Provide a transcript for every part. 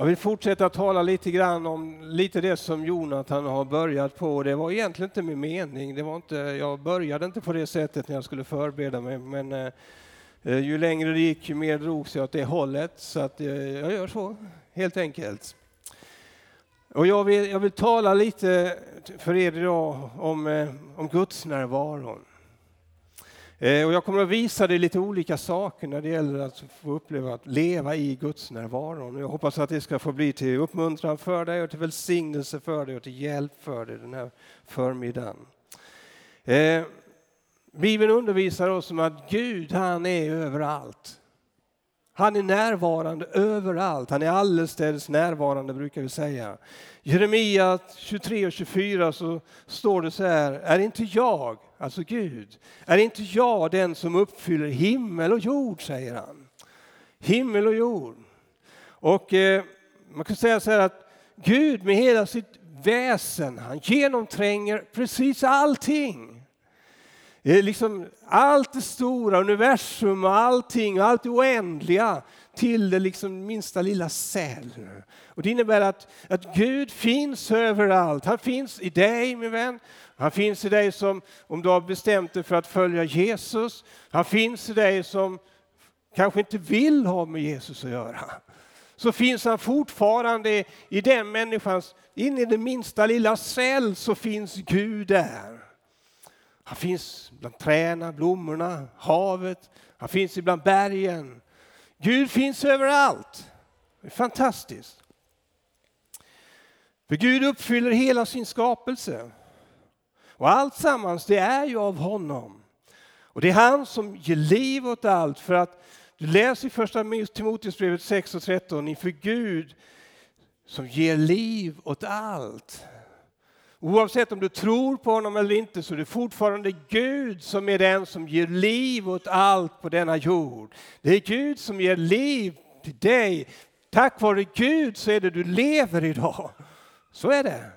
Jag vill fortsätta tala lite grann om lite det som Jonathan har börjat på. Det var egentligen inte min mening. Det var inte, jag började inte på det sättet när jag skulle förbereda mig. Men eh, eh ju längre det gick, ju mer drogs jag åt det hållet. Så att, eh, jag gör så, helt enkelt. Och jag vill, jag vill tala lite för er idag om, eh, om Guds närvaron. Eh, och jag kommer att visa dig lite olika saker när det gäller att få uppleva att leva i Guds närvaron. Jag hoppas att det ska få bli till uppmuntran för dig och till välsignelse för dig och till hjälp för dig den här förmiddagen. Eh, Bibeln undervisar oss om att Gud han är överallt. Han är närvarande överallt. Han är allestädes närvarande brukar vi säga. Jeremia 23 och 24 så står det så här, är inte jag, alltså Gud, är inte jag den som uppfyller himmel och jord, säger han. Himmel och jord. Och eh, man kan säga så här att Gud med hela sitt väsen, han genomtränger precis allting. Liksom allt det stora, universum och allting, allt det oändliga till det liksom minsta lilla cell. Och det innebär att, att Gud finns överallt. Han finns i dig min vän. Han finns i dig som, om du har bestämt dig för att följa Jesus. Han finns i dig som kanske inte vill ha med Jesus att göra. Så finns han fortfarande i den människans, in i den minsta lilla cell så finns Gud där. Han finns bland träna, blommorna, havet, han finns ibland bergen. Gud finns överallt. Det är fantastiskt. För Gud uppfyller hela sin skapelse. Och allt sammans det är ju av honom. Och det är han som ger liv åt allt. För att du läser i första Timoteusbrevet 6 och 13, inför Gud som ger liv åt allt. Oavsett om du tror på honom eller inte så är det fortfarande Gud som är den som ger liv åt allt på denna jord. Det är Gud som ger liv till dig. Tack vare Gud så är det du lever idag. Så är det.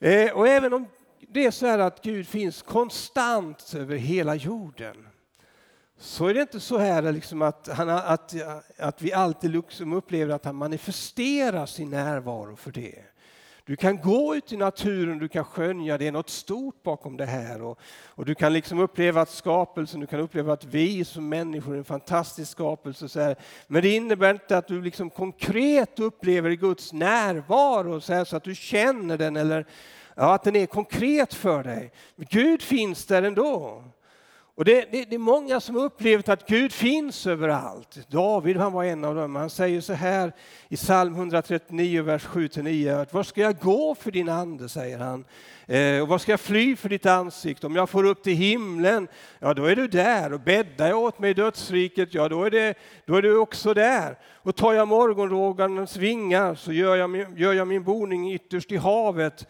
Eh, och även om det är så här att Gud finns konstant över hela jorden så är det inte så här liksom att, han, att, att vi alltid liksom upplever att han manifesterar sin närvaro för det. Du kan gå ut i naturen, du kan skönja det är något stort bakom det här. Och, och du kan liksom uppleva att skapelsen, du kan uppleva att vi som människor är en fantastisk skapelse. Så här. Men det innebär inte att du liksom konkret upplever Guds närvaro så, här, så att du känner den eller ja, att den är konkret för dig. Gud finns där ändå. Och det, det, det, är många som upplevt att Gud finns överallt. David han var en av dem. Han säger så här i psalm 139, vers 7-9. Var ska jag gå för din ande, säger han. Eh, och var ska jag fly för ditt ansikte? Om jag får upp till himlen, ja då är du där. Och bäddar jag åt mig i dödsriket, ja då är, det, då är du också där. Och tar jag morgonrågarnas vingar så gör jag, min, gör jag min boning ytterst i havet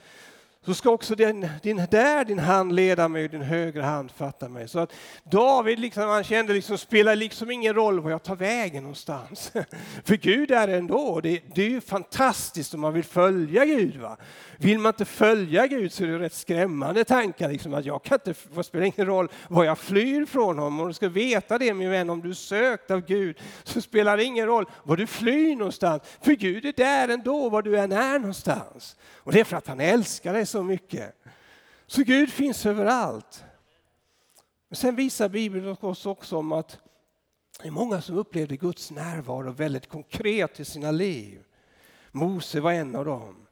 så ska också den din, där din hand leda mig och din högra hand fatta mig. Så att David liksom, han kände liksom, spelar liksom ingen roll var jag tar vägen någonstans. För Gud är ändå. Det, det är ju fantastiskt om man vill följa Gud. Va? Vill man inte följa Gud så är det rätt skrämmande tankar. Liksom, att jag kan inte, det spelar ingen roll var jag flyr från honom. Och du ska veta det min vän, om du är sökt av Gud så spelar det ingen roll var du flyr någonstans. För Gud är där ändå var du än är någonstans. Och det är för att han älskar dig så mycket. Så Gud finns överallt. Men sen visar Bibeln oss också om att det är många som upplevde Guds närvaro väldigt konkret i sina liv. Mose var en av dem.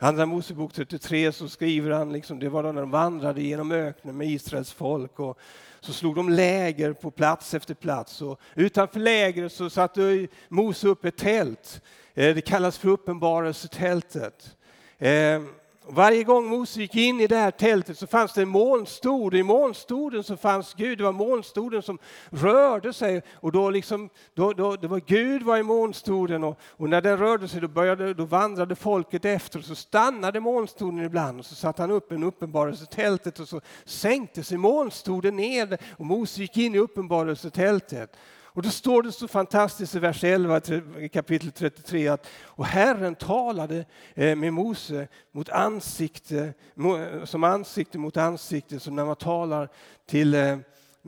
I Andra Mosebok 33 så skriver han, liksom, det var då när de vandrade genom öknen med Israels folk och så slog de läger på plats efter plats. Och utanför lägret så satte Mose upp ett tält. Eh, det kallas för uppenbarelsetältet. Ehm, varje gång Mose gick in i det här tältet så fanns det en molnstod. I molnstoden så fanns Gud. Det var molnstoden som rörde sig. Och då liksom, då, då, det var Gud var i molnstoden och, och, när den rörde sig då, började, då vandrade folket efter. Och så stannade molnstoden ibland och så satte han upp en uppenbarelsetältet och så sänkte sig molnstoden ner och Mose gick in i uppenbarelsetältet. Och då står det så fantastiskt i vers 11 i kapitel 33 att och Herren talade eh, med Mose mot ansikte, som ansikte mot ansikte, som när man talar till, eh,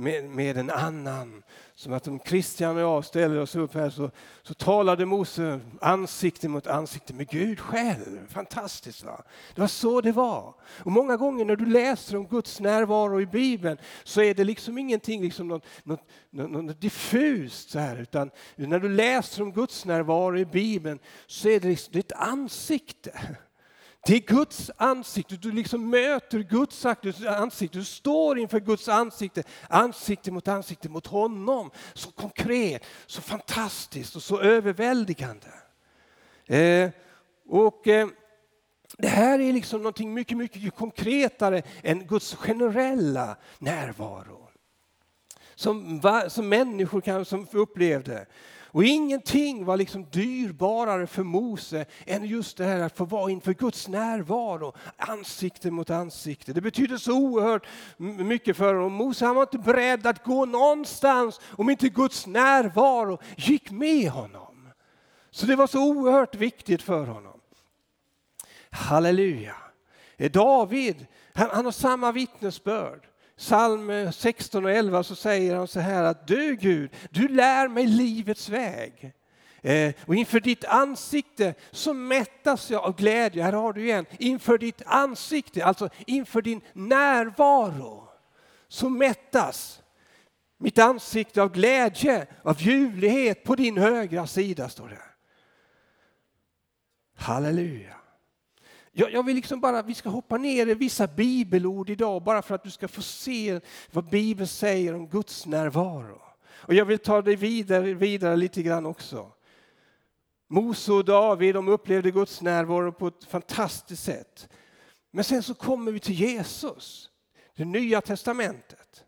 med, med en annan. Som att om Kristian och jag ställer oss upp här så, så talade Mose ansikte mot ansikte med Gud själv. Fantastiskt va? Det var så det var. Och många gånger när du läser om Guds närvaro i Bibeln så är det liksom ingenting liksom något, något, något, något diffust så här, utan när du läser om Guds närvaro i Bibeln så är det, liksom, det är ett ansikte. Det är Guds ansikte, du liksom möter Guds ansikte, du står inför Guds ansikte, ansikte mot ansikte mot honom. Så konkret, så fantastiskt och så överväldigande. Eh, och eh, det här är liksom någonting mycket, mycket konkretare än Guds generella närvaro. Som, som människor kan, som upplevde. Och ingenting var liksom dyrbarare för Mose än just det här att få vara inför Guds närvaro, ansikte mot ansikte. Det betyder så oerhört mycket för honom. Mose han var inte beredd att gå någonstans om inte Guds närvaro gick med honom. Så det var så oerhört viktigt för honom. Halleluja. Eh, David, han, han har samma vittnesbörd psalm 16 och 11 så säger han så här att du Gud, du lär mig livets väg. Eh, och inför ditt ansikte så mättas jag av glädje. Här har du igen. Inför ditt ansikte, alltså inför din närvaro, så mättas mitt ansikte av glädje, av ljuvlighet på din högra sida, står det. Halleluja. Jag, jag vill liksom bara, vi ska hoppa ner i vissa bibelord idag bara för att du ska få se vad Bibeln säger om Guds närvaro. Och jag vill ta dig vidare, vidare lite grann också. Mose och David de upplevde Guds närvaro på ett fantastiskt sätt. Men sen så kommer vi till Jesus, det nya testamentet.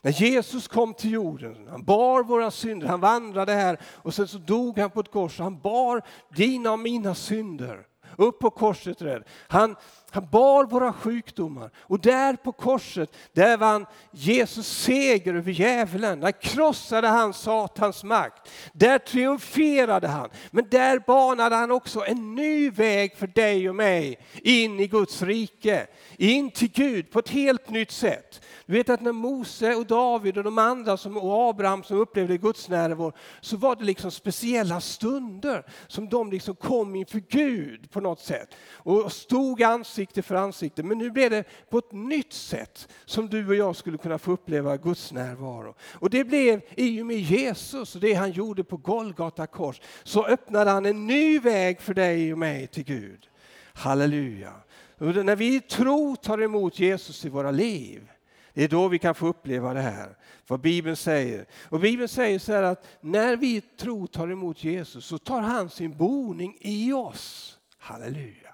När Jesus kom till jorden, han bar våra synder, han vandrade här och sen så dog han på ett kors. Han bar dina och mina synder upp på korset. Han, han bar våra sjukdomar och där på korset, där vann Jesus seger över djävulen. Där krossade han Satans makt. Där triumferade han. Men där banade han också en ny väg för dig och mig in i Guds rike. In till Gud på ett helt nytt sätt. Du vet att när Mose och David och de andra som, och Abraham som upplevde Guds närvaro så var det liksom speciella stunder som de liksom kom inför Gud på något sätt och stod ansikte ansikte för ansikte. Men nu blev det på ett nytt sätt som du och jag skulle kunna få uppleva Guds närvaro. Och det blev i och med Jesus och det han gjorde på Golgata kors så öppnade han en ny väg för dig och mig till Gud. Halleluja. Och när vi i tro tar emot Jesus i våra liv det är då vi kan få uppleva det här, vad Bibeln säger. Och Bibeln säger så här att när vi i tro tar emot Jesus så tar han sin boning i oss. Halleluja.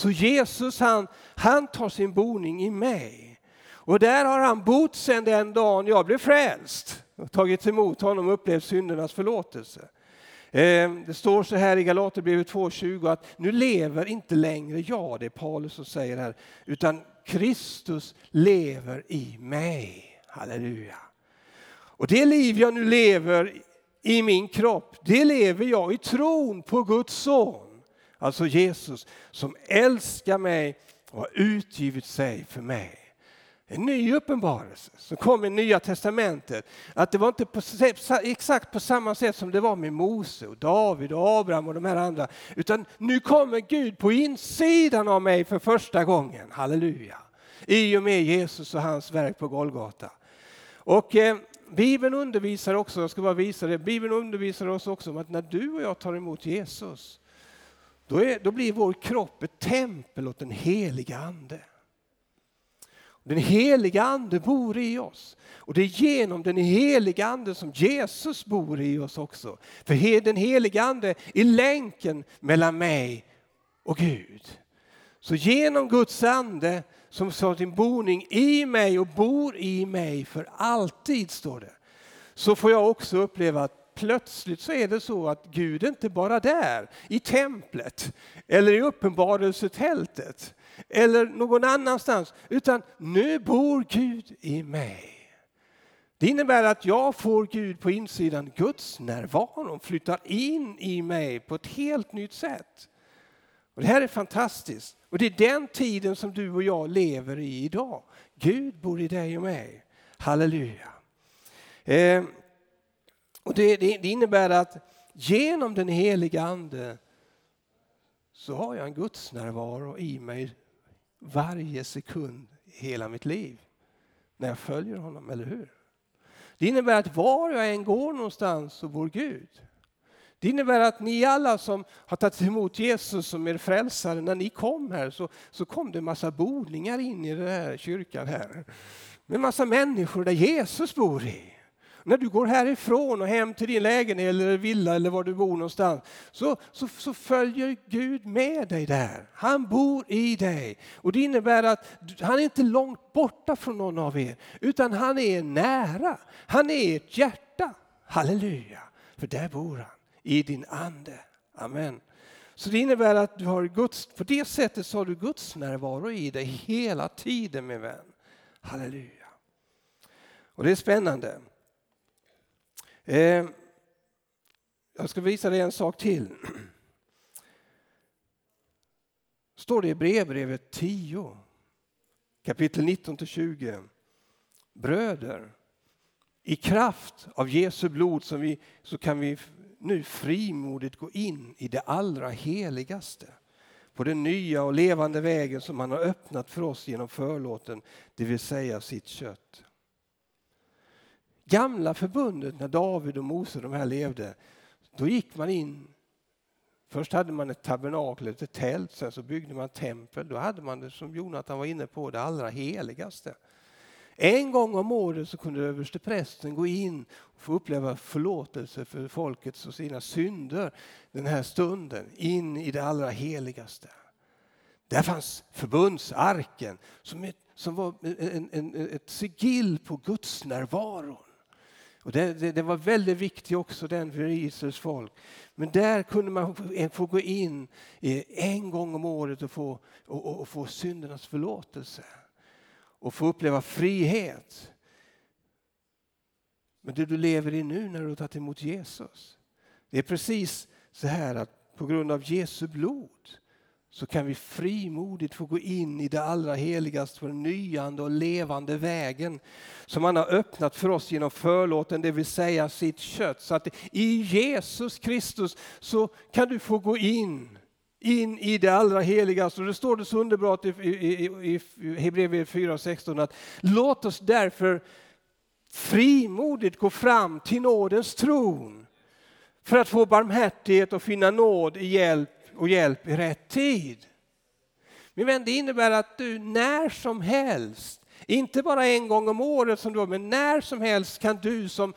Så Jesus han, han tar sin boning i mig. Och där har han bott sedan den dagen jag blev frälst och tagit emot honom och upplevt syndernas förlåtelse. Ehm, det står så här i Galaterbrevet 2.20 att nu lever inte längre jag, det är Paulus som säger här, utan Kristus lever i mig. Halleluja. Och det liv jag nu lever i min kropp, det lever jag i tron på Guds son. Alltså Jesus som älskar mig och har utgivit sig för mig. En ny uppenbarelse som kom i Nya Testamentet. Att det var inte på, exakt på samma sätt som det var med Mose, och David, och Abraham och de här andra. Utan nu kommer Gud på insidan av mig för första gången. Halleluja! I och med Jesus och hans verk på Golgata. Och eh, Bibeln undervisar också, jag ska bara visa det, Bibeln undervisar oss också om att när du och jag tar emot Jesus, då, är, då blir vår kropp ett tempel åt den heliga Ande. Den heliga Ande bor i oss. Och det är genom den heliga Ande som Jesus bor i oss också. För den heliga Ande är länken mellan mig och Gud. Så genom Guds Ande som har sin boning i mig och bor i mig för alltid, står det. Så får jag också uppleva att plötsligt så är det så att Gud är inte bara där i templet eller i uppenbarelsetältet eller någon annanstans, utan nu bor Gud i mig. Det innebär att jag får Gud på insidan, Guds närvaro flyttar in i mig på ett helt nytt sätt. Och det här är fantastiskt. Och det är den tiden som du och jag lever i idag. Gud bor i dig och mig. Halleluja. Eh, och det, det, det innebär att genom den heliga Ande så har jag en gudsnärvaro i mig varje sekund i hela mitt liv när jag följer honom, eller hur? Det innebär att var jag än går någonstans så bor Gud. Det innebär att ni alla som har tagit emot Jesus som er frälsare, när ni kom här så, så kom det en massa boningar in i den här kyrkan här. Med en massa människor där Jesus bor i. När du går härifrån och hem till din lägenhet eller villa eller var du bor någonstans så, så, så, följer Gud med dig där. Han bor i dig. Och Det innebär att han är inte långt borta från någon av er utan han är nära. Han är ert hjärta. Halleluja! För där bor han, i din ande. Amen. Så det innebär att du har Guds, på det sättet så har du Guds närvaro i dig hela tiden min vän. Halleluja. Och det är spännande. Eh, jag ska visa dig en sak till. Står det i brevbrevet 10, kapitel 19-20. Bröder, i kraft av Jesu blod som vi, så kan vi nu frimodigt gå in i det allra heligaste på den nya och levande vägen som han har öppnat för oss genom förlåten, det vill säga sitt kött. Gamla förbundet när David och Mose de här levde, då gick man in Först hade man ett tabernakel, ett tält, sen så byggde man tempel. Då hade man det som Jonathan var inne på, det allra heligaste. En gång om året så kunde översteprästen gå in och få uppleva förlåtelse för folkets och sina synder den här stunden, in i det allra heligaste. Där fanns förbundsarken som, ett, som var en, en, ett sigill på Guds närvaron. Och det, det, det, var väldigt viktigt också den för Israels folk. Men där kunde man få gå in en gång om året och få, och, och få syndernas förlåtelse. Och få uppleva frihet. Men det du lever i nu när du har tagit emot Jesus. Det är precis så här att på grund av Jesu blod så kan vi frimodigt få gå in i det allra heligaste på den nyande och levande vägen som han har öppnat för oss genom förlåten, det vill säga sitt kött. Så att i Jesus Kristus så kan du få gå in in i det allra heligaste. Och det står det så underbart i, i, i, i Hebreerbrevet 4.16 att låt oss därför frimodigt gå fram till nådens tron för att få barmhärtighet och finna nåd i hjälp och hjälp i rätt tid. Min vän, det innebär att du när som helst, inte bara en gång om året som du men när som helst kan du som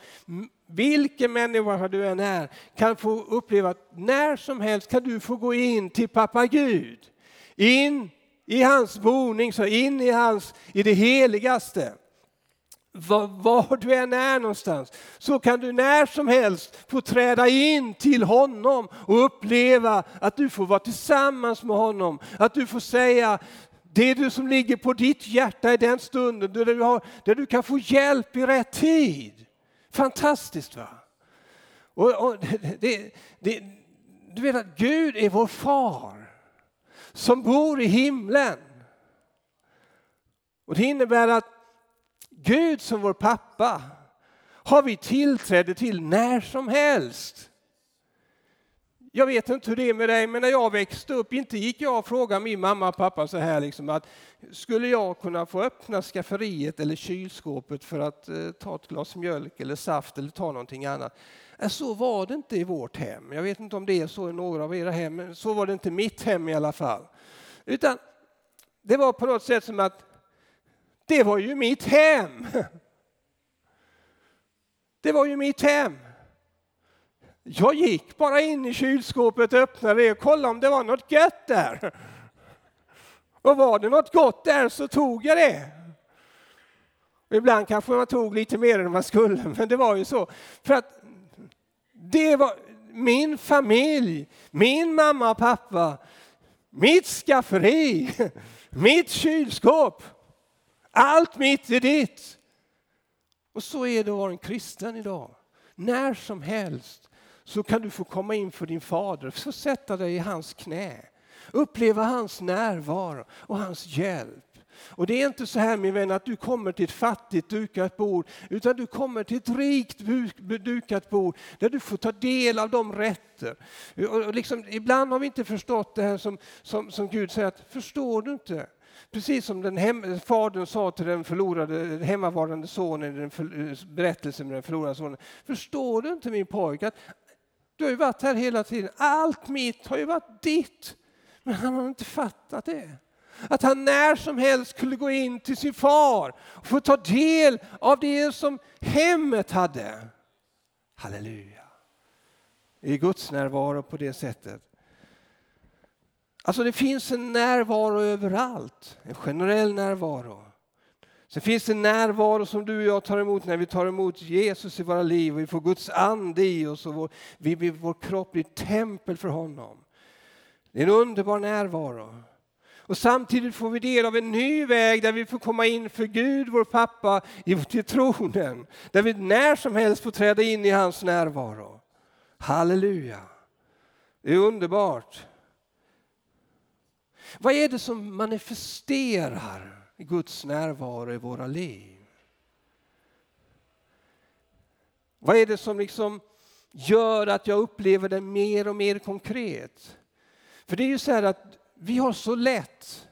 vilken människa du än är kan få uppleva att när som helst kan du få gå in till pappa Gud. In i hans boning, så in i, hans, i det heligaste var, var, du än är någonstans så kan du när som helst få träda in till honom och uppleva att du får vara tillsammans med honom. Att du får säga det du som ligger på ditt hjärta i den stunden där du, har, där du kan få hjälp i rätt tid. Fantastiskt va? Och, och det, det, du vet att Gud är vår far som bor i himlen. Och Det innebär att Gud som vår pappa har vi tillträde till när som helst. Jag vet inte hur det är med dig, men när jag växte upp, inte gick jag och frågade min mamma och pappa så här liksom att skulle jag kunna få öppna skafferiet eller kylskåpet för att eh, ta ett glas mjölk eller saft eller ta någonting annat. Äh, så var det inte i vårt hem. Jag vet inte om det är så i några av era hem, men så var det inte i mitt hem i alla fall. Utan det var på något sätt som att det var ju mitt hem. Det var ju mitt hem. Jag gick bara in i kylskåpet, öppnade det och kollade om det var något gött där. Och var det något gott där så tog jag det. ibland kanske man tog lite mer än man skulle, men det var ju så. För att det var min familj, min mamma och pappa, mitt skafferi, mitt kylskåp. Allt mitt är ditt. Och så är det att vara en kristen idag. När som helst så kan du få komma in för din fader, få sätta dig i hans knä, uppleva hans närvaro och hans hjälp. Och det är inte så här min vän att du kommer till ett fattigt dukat bord, utan du kommer till ett rikt dukat bord där du får ta del av de rätter. Och liksom, ibland har vi inte förstått det här som, som, som Gud säger, att förstår du inte? Precis som den hem, fadern sa till den förlorade hemmavarande sonen i den för, eh, berättelsen med den förlorade sonen. Förstår du inte min pojke att du har ju varit här hela tiden. Allt mitt har ju varit ditt. Men han har inte fattat det. Att han när som helst skulle gå in till sin far och få ta del av det som hemmet hade. Halleluja. I Guds närvaro på det sättet. Alltså det finns en närvaro överallt, en generell närvaro. Sen finns det närvaro som du och jag tar emot när vi tar emot Jesus i våra liv och vi får Guds ande i oss och vår, vi, vår kropp blir tempel för honom. Det är en underbar närvaro. Och samtidigt får vi del av en ny väg där vi får komma in för Gud, vår pappa, till tronen. Där vi när som helst får träda in i hans närvaro. Halleluja! Det är underbart. Vad är det som manifesterar Guds närvaro i våra liv? Vad är det som liksom gör att jag upplever det mer och mer konkret? För det är ju så här att vi har så lätt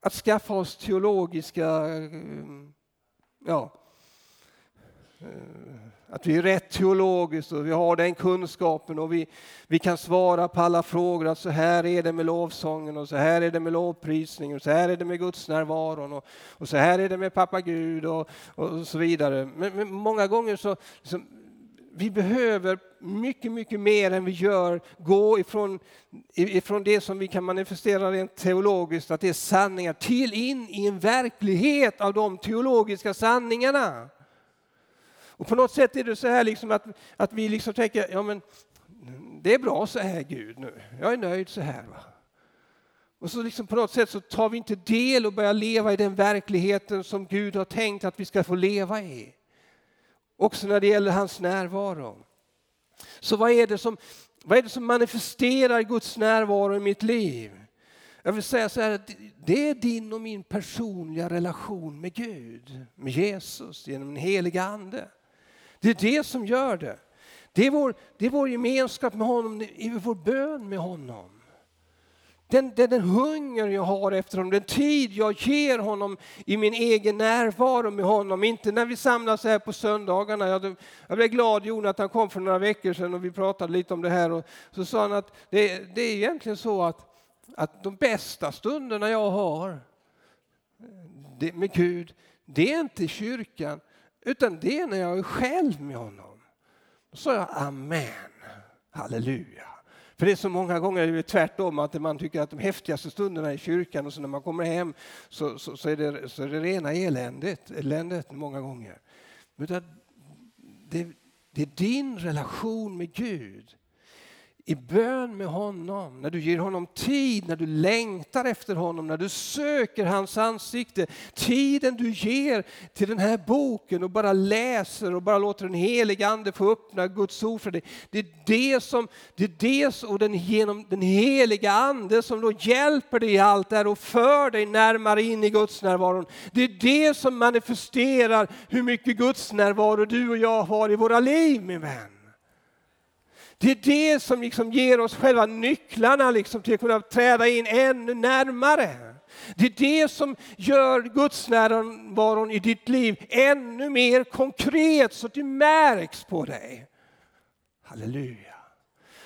att skaffa oss teologiska, eh, ja, Eh, att vi är rätt teologiskt och vi har den kunskapen och vi, vi kan svara på alla frågor att så här är det med lovsången och så här är det med lovprisningen och så här är det med Guds närvaron och, och så här är det med pappa Gud och, och så vidare. Men, men många gånger så, så vi behöver mycket, mycket mer än vi gör gå ifrån, ifrån det som vi kan manifestera rent teologiskt, att det är sanningar, till in i en verklighet av de teologiska sanningarna. Och på något sätt är det så här liksom att, att vi liksom tänker, ja men det är bra så här Gud nu, jag är nöjd så här. Va? Och så liksom på något sätt så tar vi inte del och börjar leva i den verkligheten som Gud har tänkt att vi ska få leva i. Också när det gäller hans närvaro. Så vad är det som, vad är det som manifesterar Guds närvaro i mitt liv? Jag vill säga så här, det är din och min personliga relation med Gud, med Jesus, genom den heliga Ande. Det är det som gör det. Det är vår, det är vår gemenskap med honom, det är vår bön med honom. Den, den, den hunger jag har efter honom, den tid jag ger honom i min egen närvaro med honom. Inte när vi samlas här på söndagarna. Jag, jag blev glad Jonathan kom för några veckor sedan och vi pratade lite om det här. Och så sa han att det, det är egentligen så att, att de bästa stunderna jag har det, med Gud, det är inte i kyrkan, utan det är när jag är själv med honom. Då sa jag amen, halleluja. För det är så många gånger det är tvärtom, att man tycker att de häftigaste stunderna är i kyrkan och så när man kommer hem så, så, så, är, det, så är det rena eländet, eländet många gånger. Men det, det är din relation med Gud i bön med honom, när du ger honom tid, när du längtar efter honom, när du söker hans ansikte. Tiden du ger till den här boken och bara läser och bara låter den heliga Ande få öppna Guds ord för dig. Det är det som, det är det och den, genom den heliga Ande som då hjälper dig i allt det här och för dig närmare in i Guds närvaron. Det är det som manifesterar hur mycket Guds närvaro du och jag har i våra liv min vän. Det är det som liksom ger oss själva nycklarna liksom till att kunna träda in ännu närmare. Det är det som gör Guds närvaron i ditt liv ännu mer konkret så att det märks på dig. Halleluja.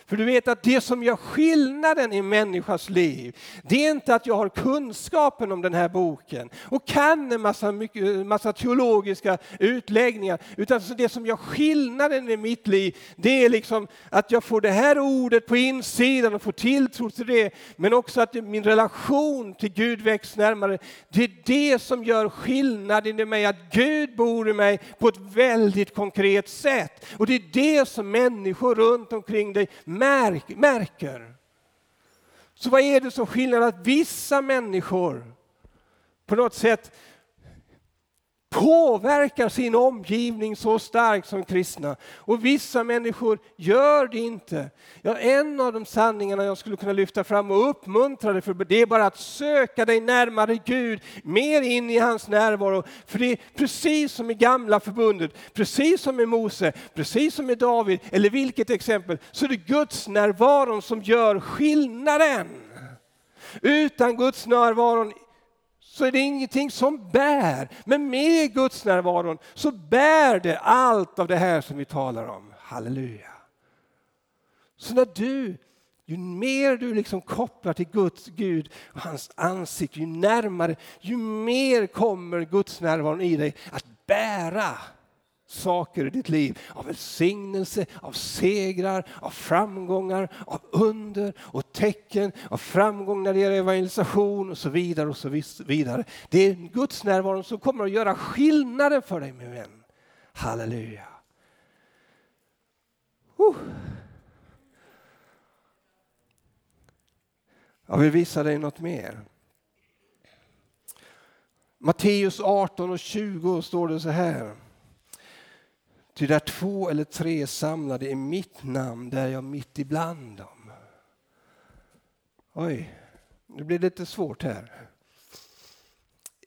För du vet att det som gör skillnaden i människas liv, det är inte att jag har kunskapen om den här boken och kan en massa, mycket, massa teologiska utläggningar, utan det som gör skillnaden i mitt liv, det är liksom att jag får det här ordet på insidan och får tilltro till det, men också att min relation till Gud väcks närmare. Det är det som gör skillnaden i mig, att Gud bor i mig på ett väldigt konkret sätt. Och det är det som människor runt omkring dig märk, märker. Så vad är det som skiljer att vissa människor på något sätt påverkar sin omgivning så starkt som kristna. Och vissa människor gör det inte. Ja, en av de sanningarna jag skulle kunna lyfta fram och uppmuntra dig för det är bara att söka dig närmare Gud, mer in i hans närvaro. För det är precis som i gamla förbundet, precis som i Mose, precis som i David, eller vilket exempel, så är det Guds närvaron som gör skillnaden. Utan Guds närvaron så är det ingenting som bär. Men med Guds närvaron så bär det allt av det här som vi talar om. Halleluja. Så när du, ju mer du liksom kopplar till Guds Gud och hans ansikte, ju närmare, ju mer kommer Guds närvaron i dig att bära saker i ditt liv. Av välsignelse, av segrar, av framgångar, av under och tecken, av framgång när det gäller evangelisation och så vidare. och så vidare. Det är Guds närvaro som kommer att göra skillnaden för dig min vän. Halleluja. Uh. Jag vill visa dig något mer. Matteus 18 och 20 står det så här. Ty där två eller tre är samlade i mitt namn, där är jag mitt ibland dem. Oj, nu blir det lite svårt här.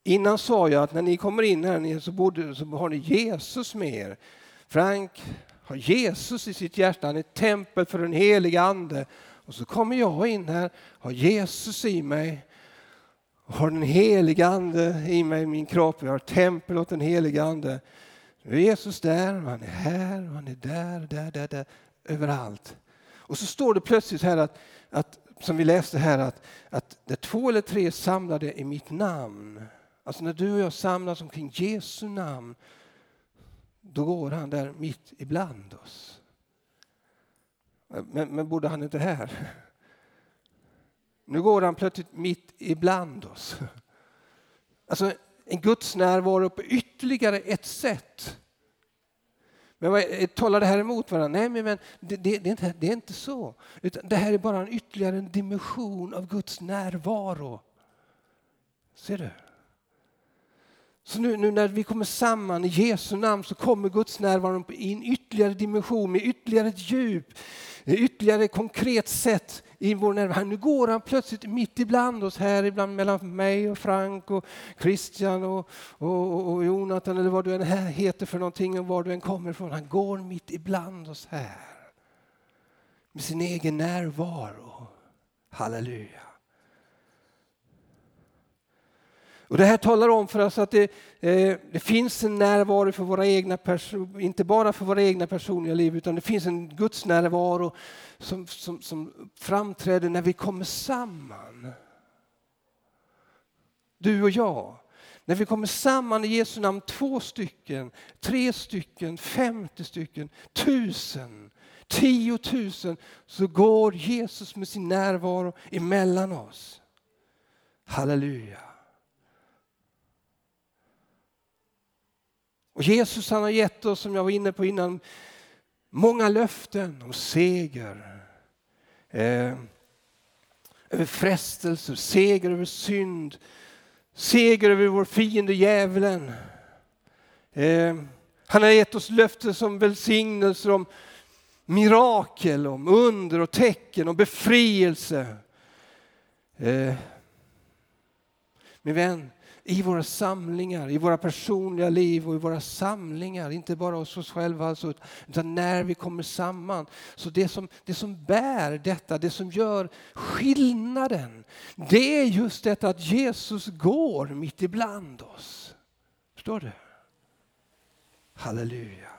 Innan sa jag att när ni kommer in här så, borde, så har ni Jesus med er. Frank har Jesus i sitt hjärta, han är tempel för den heliga Ande. Och så kommer jag in här, har Jesus i mig, har den heliga Ande i mig, i min kropp, jag har tempel åt den heliga Ande. Nu är Jesus där, och han är här, och han är där, där, där, där, överallt. Och så står det plötsligt här att, att som vi läste här, att, att där två eller tre är samlade i mitt namn, alltså när du och jag samlas omkring Jesu namn, då går han där mitt ibland oss. Men, men borde han inte här? Nu går han plötsligt mitt ibland oss. Alltså, en Guds närvaro på ytterligare ett sätt. Men vad, eh, talar det här emot varandra? Nej, men det, det, det, är inte, det är inte så. Utan det här är bara en ytterligare en dimension av Guds närvaro. Ser du? Så nu, nu, när vi kommer samman i Jesu namn så kommer Guds närvaro i en ytterligare dimension med ytterligare ett djup, ytterligare konkret sätt i vår närvaro. Nu går han plötsligt mitt ibland oss här, ibland mellan mig och Frank och Christian och, och, och Jonathan eller vad du än heter för någonting och var du än kommer ifrån. Han går mitt ibland oss här med sin egen närvaro. Halleluja. Och det här talar om för oss att det, eh, det finns en närvaro för våra egna inte bara för våra egna personliga liv, utan det finns en Guds närvaro som, som, som framträder när vi kommer samman. Du och jag. När vi kommer samman i Jesu namn, två stycken, tre stycken, femtio stycken, tusen, tiotusen, så går Jesus med sin närvaro emellan oss. Halleluja. Och Jesus han har gett oss, som jag var inne på innan, många löften om seger. Eh, över frestelser, seger över synd, seger över vår fiende djävulen. Eh, han har gett oss löften som välsignelser om mirakel, om under och tecken, om befrielse. Eh, min vän, i våra samlingar, i våra personliga liv och i våra samlingar, inte bara hos oss själva, alltså, utan när vi kommer samman. Så det som, det som bär detta, det som gör skillnaden, det är just detta att Jesus går mitt ibland oss. Förstår du? Halleluja.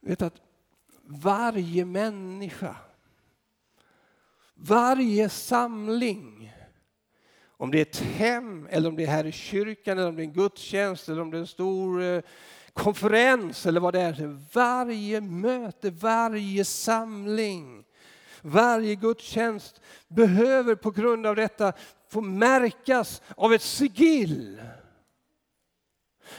Vet att varje människa, varje samling, om det är ett hem, eller om det är här i kyrkan, eller om det är en gudstjänst, eller om det är en stor eh, konferens eller vad det är. Varje möte, varje samling, varje gudstjänst behöver på grund av detta få märkas av ett sigill.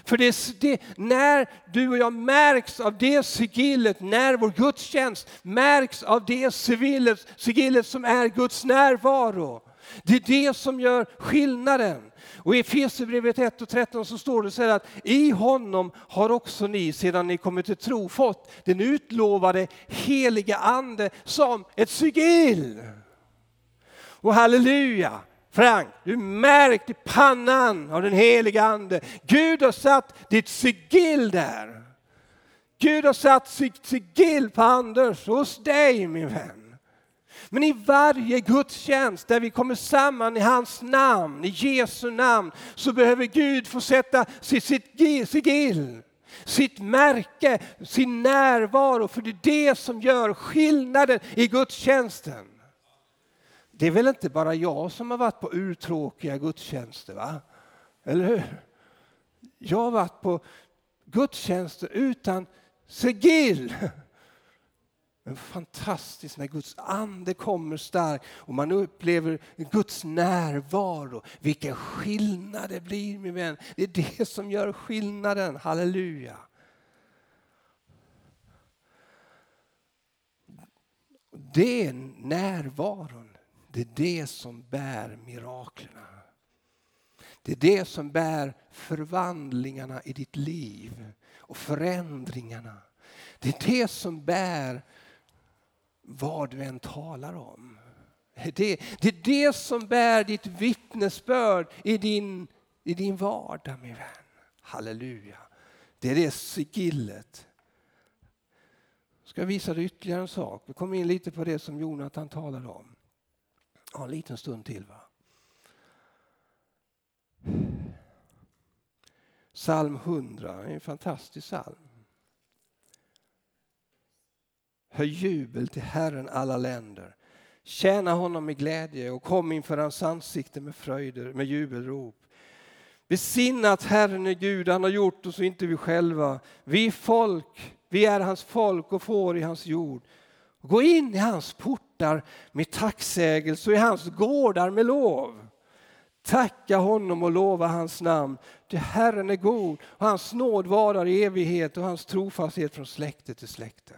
För det, det, när du och jag märks av det sigillet, när vår gudstjänst märks av det sigillet, sigillet som är Guds närvaro. Det är det som gör skillnaden. Och i Efesierbrevet 1 och 13 så står det så här att i honom har också ni sedan ni kommit till tro fått den utlovade heliga ande som ett sigill. Och halleluja! Frank, du är märkt i pannan av den heliga ande. Gud har satt ditt sigill där. Gud har satt sitt sigill på Anders, hos dig min vän. Men i varje gudstjänst där vi kommer samman i hans namn, i Jesu namn, så behöver Gud få sätta sitt, sitt sigill, sitt märke, sin närvaro. För det är det som gör skillnaden i gudstjänsten. Det är väl inte bara jag som har varit på urtråkiga gudstjänster? Va? Eller hur? Jag har varit på gudstjänster utan sigill. Men fantastiskt när Guds ande kommer stark och man upplever Guds närvaro. Vilken skillnad det blir min vän. Det är det som gör skillnaden. Halleluja. Det är närvaron. Det är det som bär miraklerna. Det är det som bär förvandlingarna i ditt liv och förändringarna. Det är det som bär vad du än talar om. Det, det är det som bär ditt vittnesbörd i din, i din vardag min vän. Halleluja. Det är det sigillet. Jag ska visa dig ytterligare en sak. Vi kommer in lite på det som Jonathan talade om. Ja, en liten stund till. va. Psalm 100, en fantastisk psalm. Hör jubel till Herren alla länder. Tjäna honom med glädje och kom inför hans ansikte med fröjder, med jubelrop. Besinna att Herren är Gud, han har gjort oss och inte vi själva. Vi folk, vi är hans folk och får i hans jord. Gå in i hans portar med tacksägelse och i hans gårdar med lov. Tacka honom och lova hans namn. Ty Herren är god och hans nåd varar i evighet och hans trofasthet från släkte till släkte.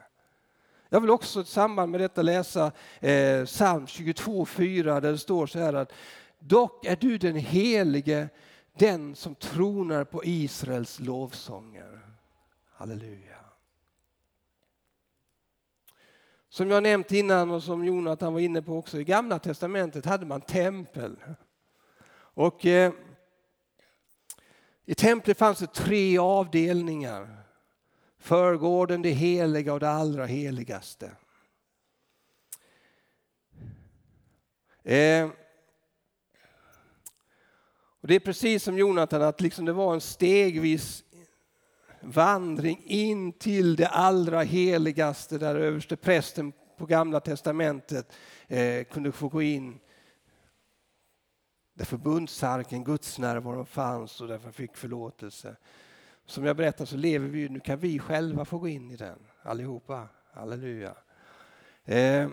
Jag vill också i samband med detta läsa eh, psalm 22.4 där det står så här att Dock är du den helige, den som tronar på Israels lovsånger. Halleluja. Som jag nämnt innan och som Jonathan var inne på också, i Gamla Testamentet hade man tempel. Och eh, I templet fanns det tre avdelningar. Förgården, det heliga och det allra heligaste. Eh, och det är precis som Jonathan, att liksom det var en stegvis vandring in till det allra heligaste där överste prästen på Gamla testamentet eh, kunde få gå in. Där förbundsarken, Guds närvaro fanns och därför fick förlåtelse. Som jag berättade så lever vi, nu kan vi själva få gå in i den allihopa. Halleluja. Eh,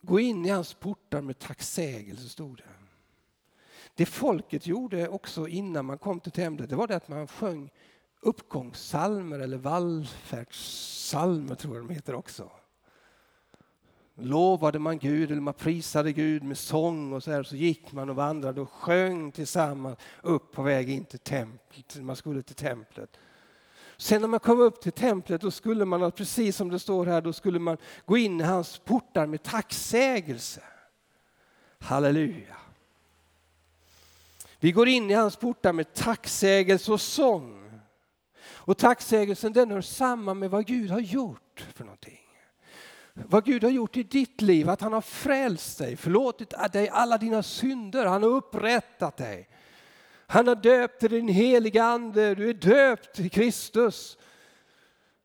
Gå in i hans portar med tacksägelse, stod det. Det folket gjorde också innan man kom till templet, det var det att man sjöng uppgångssalmer eller vallfärdssalmer tror jag de heter också. Lovade man Gud eller man prisade Gud med sång och så här så gick man och vandrade och sjöng tillsammans upp på väg in till templet. Man skulle till templet. Sen när man kom upp till templet då skulle man, precis som det står här, då skulle man gå in i hans portar med tacksägelse. Halleluja. Vi går in i hans portar med tacksägelse och sång. Och tacksägelsen den hör samman med vad Gud har gjort för någonting. Vad Gud har gjort i ditt liv, att han har frälst dig, förlåtit dig alla dina synder, han har upprättat dig. Han har döpt dig din heliga ande, du är döpt i Kristus.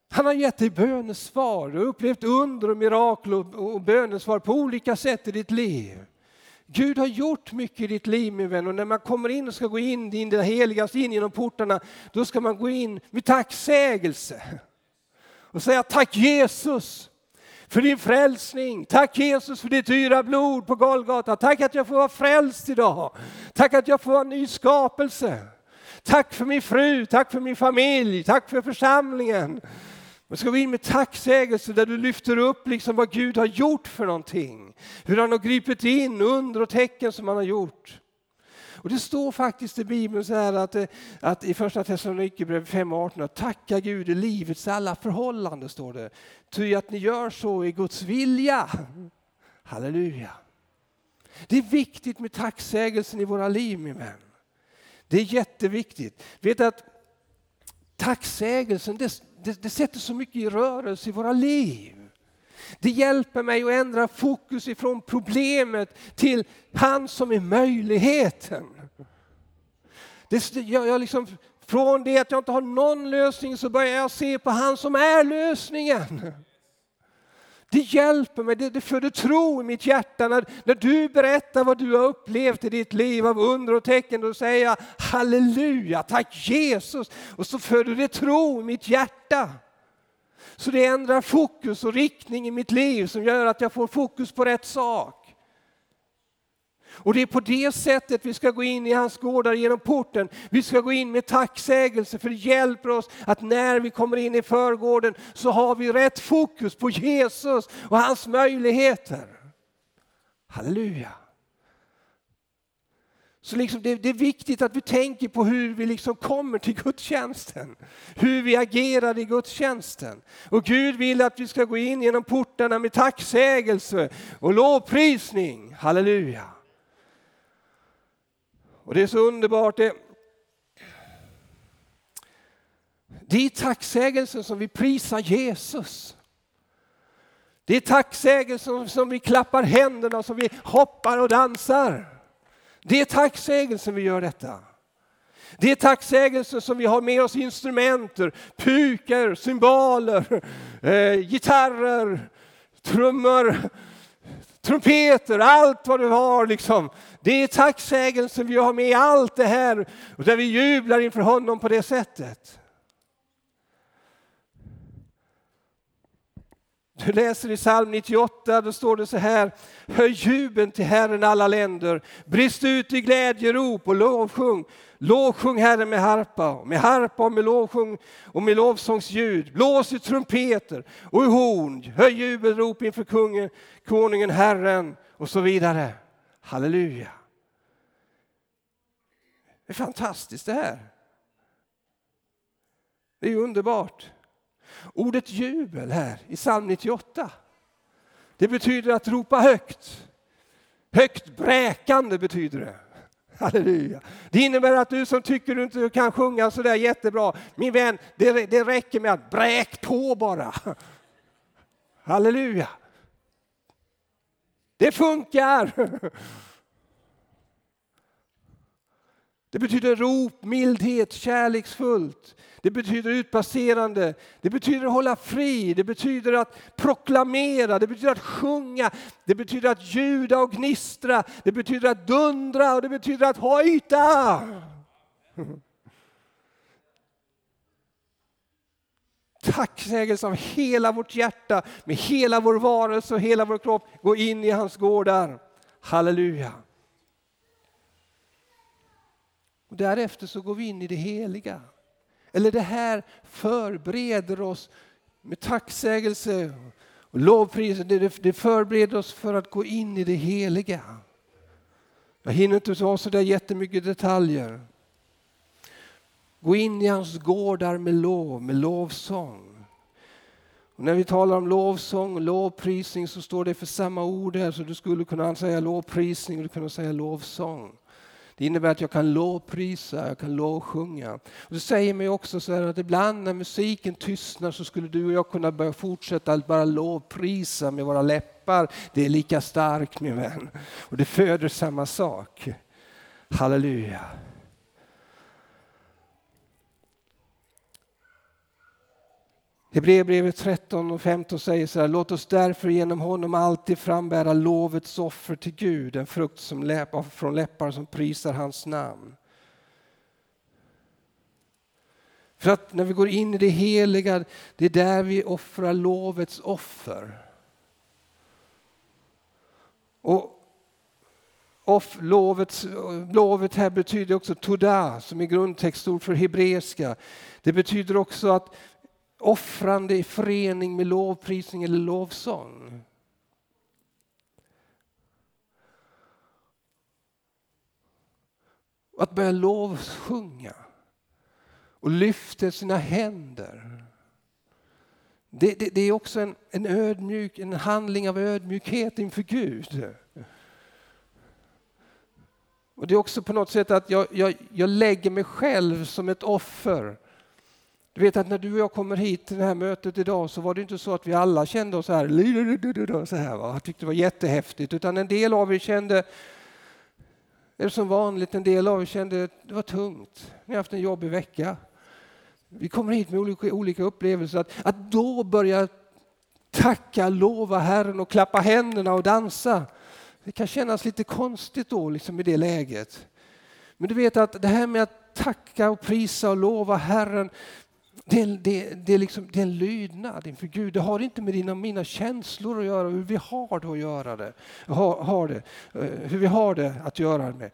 Han har gett dig bönesvar, du har upplevt under och mirakel och bönesvar på olika sätt i ditt liv. Gud har gjort mycket i ditt liv min vän och när man kommer in och ska gå in i det heligaste, in genom portarna, då ska man gå in med tacksägelse och säga tack Jesus för din frälsning. Tack Jesus för ditt dyra blod på Golgata. Tack att jag får vara frälst idag. Tack att jag får vara en ny skapelse. Tack för min fru, tack för min familj, tack för församlingen. Man ska gå in med tacksägelse där du lyfter upp liksom vad Gud har gjort för någonting. Hur han har gripit in, under och tecken som han har gjort. Och det står faktiskt i Bibeln så här att, eh, att i första Thessalonikerbrevet 5.18 att tacka Gud i livets alla förhållanden står det. Ty att ni gör så i Guds vilja. Halleluja. Det är viktigt med tacksägelsen i våra liv min vän. Det är jätteviktigt. Vet att tacksägelsen det, det, det sätter så mycket i rörelse i våra liv. Det hjälper mig att ändra fokus ifrån problemet till han som är möjligheten. Det, jag, jag liksom, från det att jag inte har någon lösning så börjar jag se på han som är lösningen. Det hjälper mig, det, det föder tro i mitt hjärta. När, när du berättar vad du har upplevt i ditt liv av under och tecken, då säger jag halleluja, tack Jesus. Och så föder det tro i mitt hjärta. Så det ändrar fokus och riktning i mitt liv som gör att jag får fokus på rätt sak. Och det är på det sättet vi ska gå in i hans gårdar genom porten. Vi ska gå in med tacksägelse för det hjälper oss att när vi kommer in i förgården så har vi rätt fokus på Jesus och hans möjligheter. Halleluja. Så liksom det, det, är viktigt att vi tänker på hur vi liksom kommer till gudstjänsten. Hur vi agerar i gudstjänsten. Och Gud vill att vi ska gå in genom portarna med tacksägelse och lovprisning. Halleluja. Och det är så underbart. Det, det är tacksägelsen som vi prisar Jesus. Det är tacksägelsen som vi klappar händerna, som vi hoppar och dansar. Det är tacksägelsen vi gör detta. Det är tacksägelsen som vi har med oss instrumenter, pukor, cymbaler, eh, gitarrer, trummor, trumpeter, allt vad du har. Liksom. Det är tacksägelsen vi har med allt det här och där vi jublar inför honom på det sättet. Du läser i psalm 98, då står det så här. Höj jubeln till Herren alla länder. Brist ut i glädjerop och lovsjung. Lovsjung Herren med harpa, med harpa och med lovsjung och med lovsångsljud. Blås i trumpeter och i horn. Höj jubelrop inför kungen, konungen Herren och så vidare. Halleluja. Det är fantastiskt det här. Det är underbart. Ordet jubel här i psalm 98, det betyder att ropa högt. Högt bräkande betyder det. Halleluja. Det innebär att du som tycker du inte kan sjunga så där jättebra, min vän, det, det räcker med att bräk på bara. Halleluja. Det funkar. Det betyder rop, mildhet, kärleksfullt. Det betyder utpasserande. Det betyder att hålla fri. Det betyder att proklamera. Det betyder att sjunga. Det betyder att ljuda och gnistra. Det betyder att dundra och det betyder att hojta. Tacksägelse av hela vårt hjärta, med hela vår varelse och hela vår kropp, gå in i hans gårdar. Halleluja. Och därefter så går vi in i det heliga. Eller det här förbereder oss med tacksägelse och lovpris. Det förbereder oss för att gå in i det heliga. Jag hinner inte ta så där jättemycket detaljer. Gå in i hans gårdar med lov, med lovsång. Och när vi talar om lovsång och lovprisning så står det för samma ord här så du skulle kunna säga lovprisning och du kunna säga lovsång. Det innebär att jag kan lovprisa, jag kan lovsjunga. Och det säger mig också så att ibland när musiken tystnar så skulle du och jag kunna börja fortsätta att bara lovprisa med våra läppar. Det är lika starkt min vän. Och det föder samma sak. Halleluja. Hebreerbrevet 13 och 15 säger så här, låt oss därför genom honom alltid frambära lovets offer till Gud, en frukt som läpp, från läppar som prisar hans namn. För att när vi går in i det heliga, det är där vi offrar lovets offer. Och Off, lovet, lovet här betyder också toda som är grundtextord för hebreiska. Det betyder också att offrande i förening med lovprisning eller lovsång. Att börja lovsjunga och lyfta sina händer. Det, det, det, är också en, en, ödmjuk, en handling av ödmjukhet inför Gud. Och Det är också på något sätt att jag, jag, jag lägger mig själv som ett offer. Du vet att när du och jag kommer hit till det här mötet idag så var det inte så att vi alla kände oss så här, så här va? Jag tyckte det var jättehäftigt, utan en del av er kände är det som vanligt, en del av er kände att det var tungt. Ni har haft en jobbig vecka. Vi kommer hit med olika, olika upplevelser. Att, att då börja tacka, lova Herren och klappa händerna och dansa. Det kan kännas lite konstigt då liksom i det läget. Men du vet att det här med att tacka och prisa och lova Herren, det, är, det, det, är liksom, det är en lydnad inför Gud. Det har inte med dina mina känslor att göra, hur vi har det att göra det. Har, har det eh, hur vi har det att göra med.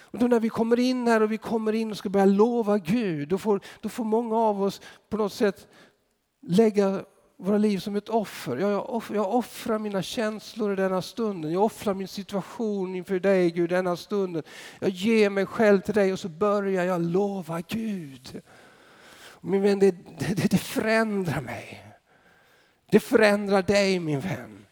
Och då när vi kommer in här och vi kommer in och ska börja lova Gud, då får, då får många av oss på något sätt lägga våra liv som ett offer. Jag, off, jag offrar mina känslor i denna stunden. Jag offrar min situation inför dig Gud denna stunden. Jag ger mig själv till dig och så börjar jag lova Gud. Min vän, det, det, det förändrar mig. Det förändrar dig min vän.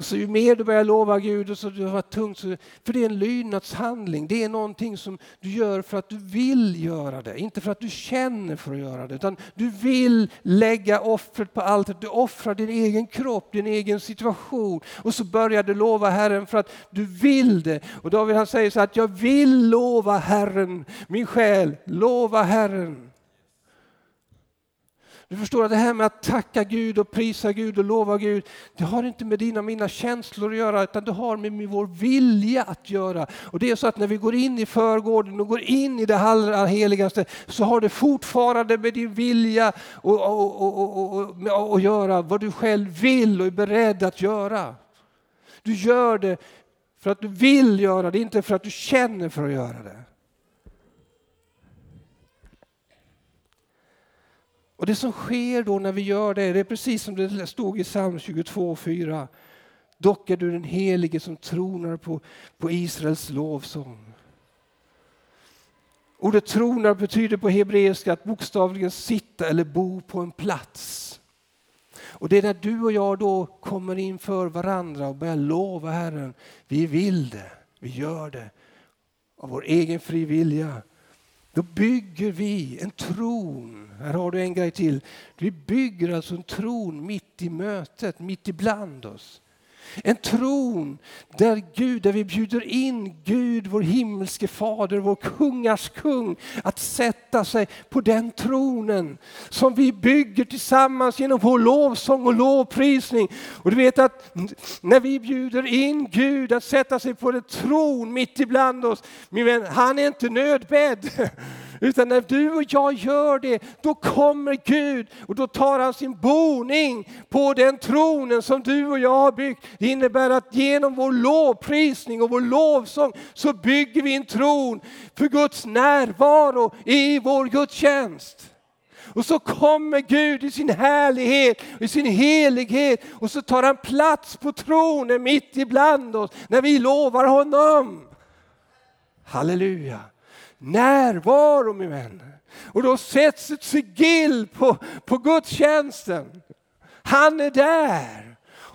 Och så ju mer du börjar lova Gud och så du har tungt, så, för det är en lydnadshandling. Det är någonting som du gör för att du vill göra det, inte för att du känner för att göra det. Utan du vill lägga offret på allt. Du offrar din egen kropp, din egen situation. Och så börjar du lova Herren för att du vill det. Och David han säger så att jag vill lova Herren, min själ, lova Herren. Du förstår att det här med att tacka Gud och prisa Gud och lova Gud, det har inte med dina och mina känslor att göra utan det har med vår vilja att göra. Och det är så att när vi går in i förgården och går in i det allra heligaste så har det fortfarande med din vilja att göra vad du själv vill och är beredd att göra. Du gör det för att du vill göra det, inte för att du känner för att göra det. Och det som sker då när vi gör det, det är precis som det stod i psalm 22.4. Dock är du den helige som tronar på, på Israels lovsång. Ordet tronar betyder på hebreiska att bokstavligen sitta eller bo på en plats. Och det är när du och jag då kommer inför varandra och börjar lova Herren. Vi vill det, vi gör det av vår egen fri vilja. Då bygger vi en tron. Här har du en grej till. Vi bygger alltså en tron mitt i mötet, mitt ibland oss. En tron där Gud, där vi bjuder in Gud, vår himmelske fader, vår kungars kung, att sätta sig på den tronen som vi bygger tillsammans genom vår lovsång och lovprisning. Och du vet att när vi bjuder in Gud att sätta sig på en tron mitt ibland oss, min vän, han är inte nödbedd. Utan när du och jag gör det, då kommer Gud och då tar han sin boning på den tronen som du och jag har byggt. Det innebär att genom vår lovprisning och vår lovsång så bygger vi en tron för Guds närvaro i vår gudstjänst. Och så kommer Gud i sin härlighet, i sin helighet och så tar han plats på tronen mitt ibland oss när vi lovar honom. Halleluja närvaro min vän. Och då sätts ett sigill på, på gudstjänsten. Han är där.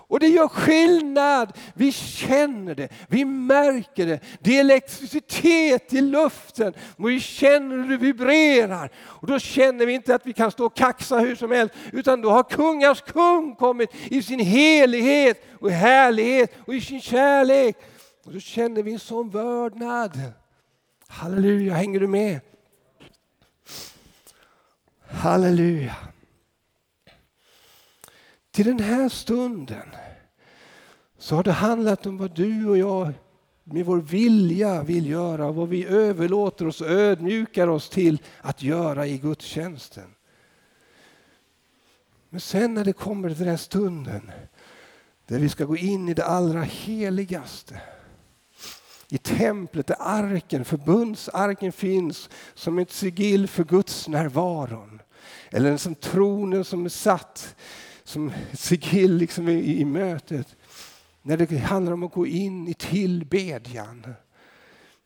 Och det gör skillnad. Vi känner det, vi märker det. Det är elektricitet i luften och vi känner hur det vibrerar. Och då känner vi inte att vi kan stå och kaxa hur som helst utan då har kungars kung kommit i sin helighet och härlighet och i sin kärlek. Och då känner vi en sån vördnad. Halleluja, hänger du med? Halleluja. Till den här stunden så har det handlat om vad du och jag med vår vilja vill göra, vad vi överlåter oss och ödmjukar oss till att göra i gudstjänsten. Men sen när det kommer till den här stunden Där vi ska gå in i det allra heligaste. I templet där arken, förbundsarken finns som ett sigill för Guds närvaron. Eller som tronen som är satt som ett sigill liksom i, i mötet. När det handlar om att gå in i tillbedjan.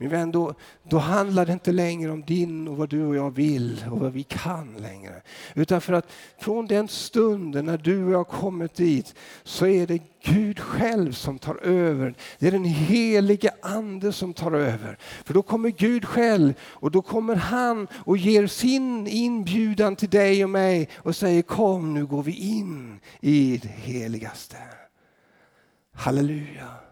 Min vän, då, då handlar det inte längre om din och vad du och jag vill och vad vi kan längre. Utan för att från den stunden när du och jag kommit dit så är det Gud själv som tar över. Det är den helige ande som tar över. För då kommer Gud själv och då kommer han och ger sin inbjudan till dig och mig och säger kom nu går vi in i det heligaste. Halleluja.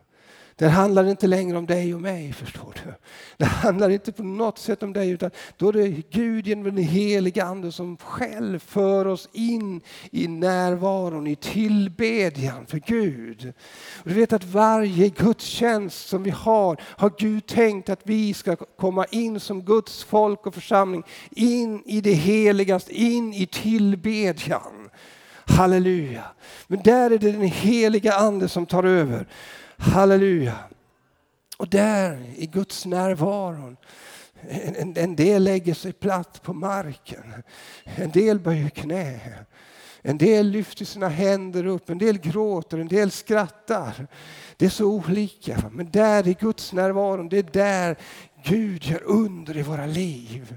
Det handlar inte längre om dig och mig, förstår du. Det handlar inte på något sätt om dig, utan då är det Gud genom den heliga Ande som själv för oss in i närvaron, i tillbedjan för Gud. Och du vet att varje gudstjänst som vi har, har Gud tänkt att vi ska komma in som Guds folk och församling, in i det heligaste, in i tillbedjan. Halleluja. Men där är det den heliga Ande som tar över. Halleluja. Och där i Guds närvaron en, en, del lägger sig platt på marken. En del böjer knä. En del lyfter sina händer upp, en del gråter, en del skrattar. Det är så olika. Men där i Guds närvaron, det är där Gud gör under i våra liv.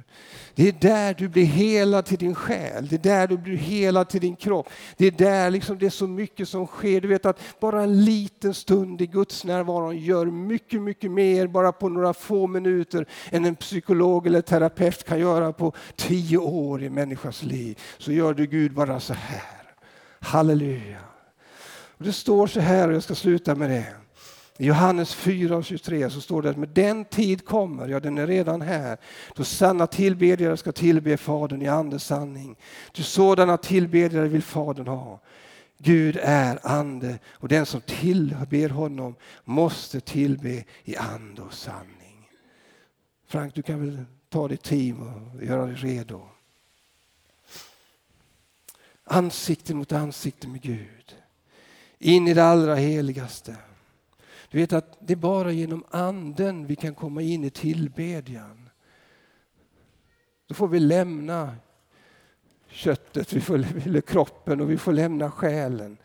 Det är där du blir helad till din själ, det är där du blir helad till din kropp. Det är där liksom det är så mycket som sker. Du vet att bara en liten stund i Guds närvaro gör mycket, mycket mer bara på några få minuter än en psykolog eller terapeut kan göra på tio år i människas liv. Så gör du Gud bara så här. Halleluja. Och det står så här, och jag ska sluta med det. I Johannes 4 och 23 så står det att med den tid kommer, ja den är redan här, då sanna tillbedjare ska tillbe Fadern i andes sanning. Ty sådana tillbedjare vill Fadern ha. Gud är ande och den som tillber honom måste tillbe i ande och sanning. Frank, du kan väl ta ditt team och göra dig redo. Ansikte mot ansikte med Gud. In i det allra heligaste. Du vet att det är bara genom anden vi kan komma in i tillbedjan. Då får vi lämna köttet, vi får, eller kroppen och vi får lämna själen.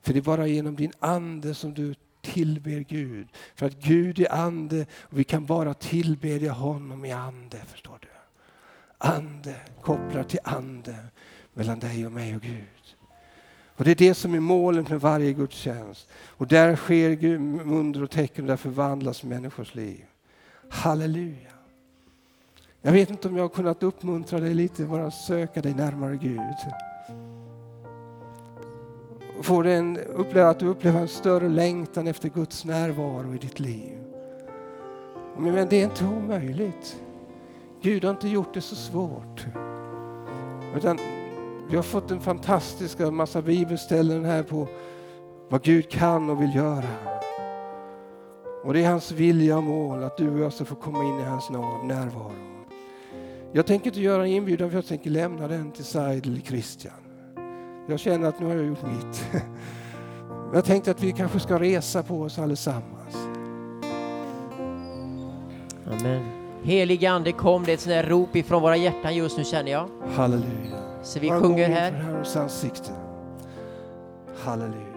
För det är bara genom din ande som du tillber Gud. För att Gud är ande och vi kan bara tillbedja honom i ande. Förstår du? Ande kopplar till ande mellan dig och mig och Gud. Och Det är det som är målet med varje gudstjänst. Och där sker under och tecken och där förvandlas människors liv. Halleluja. Jag vet inte om jag har kunnat uppmuntra dig lite, bara söka dig närmare Gud. Får en, uppleva att du upplever en större längtan efter Guds närvaro i ditt liv. Men det är inte omöjligt. Gud har inte gjort det så svårt. Utan vi har fått en fantastisk massa bibelställen här på vad Gud kan och vill göra. Och det är hans vilja och mål att du och jag ska få komma in i hans närvaro. Jag tänker inte göra en inbjudan för jag tänker lämna den till Said Christian. Jag känner att nu har jag gjort mitt. Jag tänkte att vi kanske ska resa på oss allesammans. Amen. Helige Ande kom, det är ett sånt där rop ifrån våra hjärtan just nu känner jag. Halleluja. Så vi sjunger här. Herrens ansikte. Halleluja.